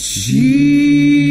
ti.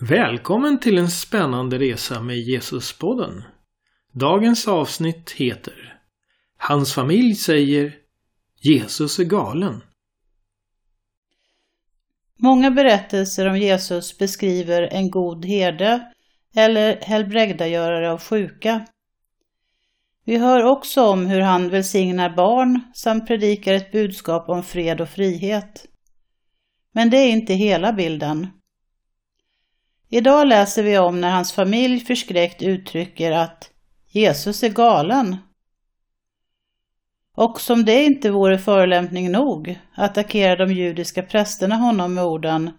Välkommen till en spännande resa med Jesuspodden. Dagens avsnitt heter Hans familj säger Jesus är galen. Många berättelser om Jesus beskriver en god herde eller helbrägdagörare av sjuka. Vi hör också om hur han välsignar barn samt predikar ett budskap om fred och frihet. Men det är inte hela bilden. Idag läser vi om när hans familj förskräckt uttrycker att Jesus är galen. Och som det inte vore förolämpning nog attackerar de judiska prästerna honom med orden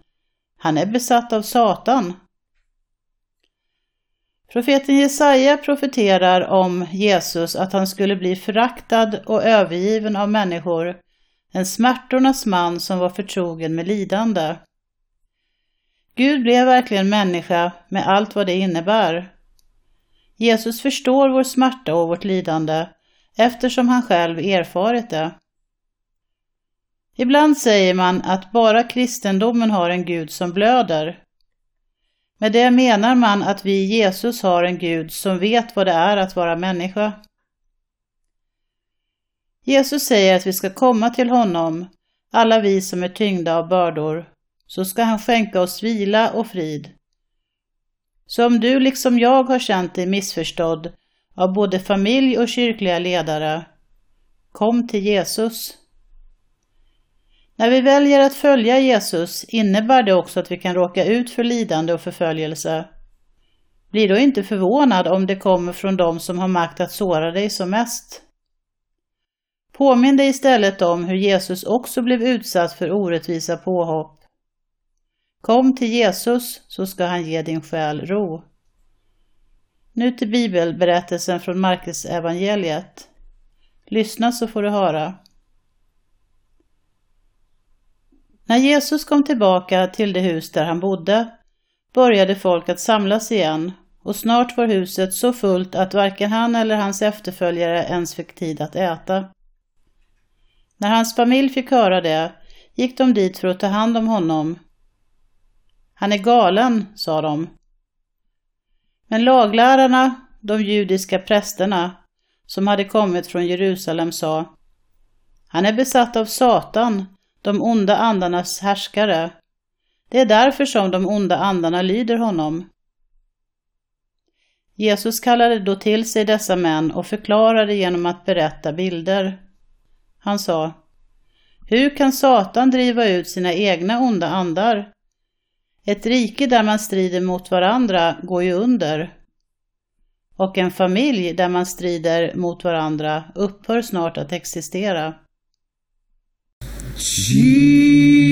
Han är besatt av Satan. Profeten Jesaja profeterar om Jesus att han skulle bli föraktad och övergiven av människor, en smärtornas man som var förtrogen med lidande. Gud blev verkligen människa med allt vad det innebär. Jesus förstår vår smärta och vårt lidande eftersom han själv erfarit det. Ibland säger man att bara kristendomen har en Gud som blöder. Med det menar man att vi i Jesus har en Gud som vet vad det är att vara människa. Jesus säger att vi ska komma till honom, alla vi som är tyngda av bördor, så ska han skänka oss vila och frid. Så om du liksom jag har känt dig missförstådd av både familj och kyrkliga ledare, kom till Jesus. När vi väljer att följa Jesus innebär det också att vi kan råka ut för lidande och förföljelse. Bli då inte förvånad om det kommer från dem som har makt att såra dig som mest. Påminn dig istället om hur Jesus också blev utsatt för orättvisa påhopp Kom till Jesus så ska han ge din själ ro. Nu till bibelberättelsen från Markus evangeliet. Lyssna så får du höra. När Jesus kom tillbaka till det hus där han bodde började folk att samlas igen och snart var huset så fullt att varken han eller hans efterföljare ens fick tid att äta. När hans familj fick höra det gick de dit för att ta hand om honom han är galen, sa de. Men laglärarna, de judiska prästerna, som hade kommit från Jerusalem sa Han är besatt av Satan, de onda andarnas härskare. Det är därför som de onda andarna lyder honom. Jesus kallade då till sig dessa män och förklarade genom att berätta bilder. Han sa Hur kan Satan driva ut sina egna onda andar? Ett rike där man strider mot varandra går ju under. Och en familj där man strider mot varandra upphör snart att existera. Jesus.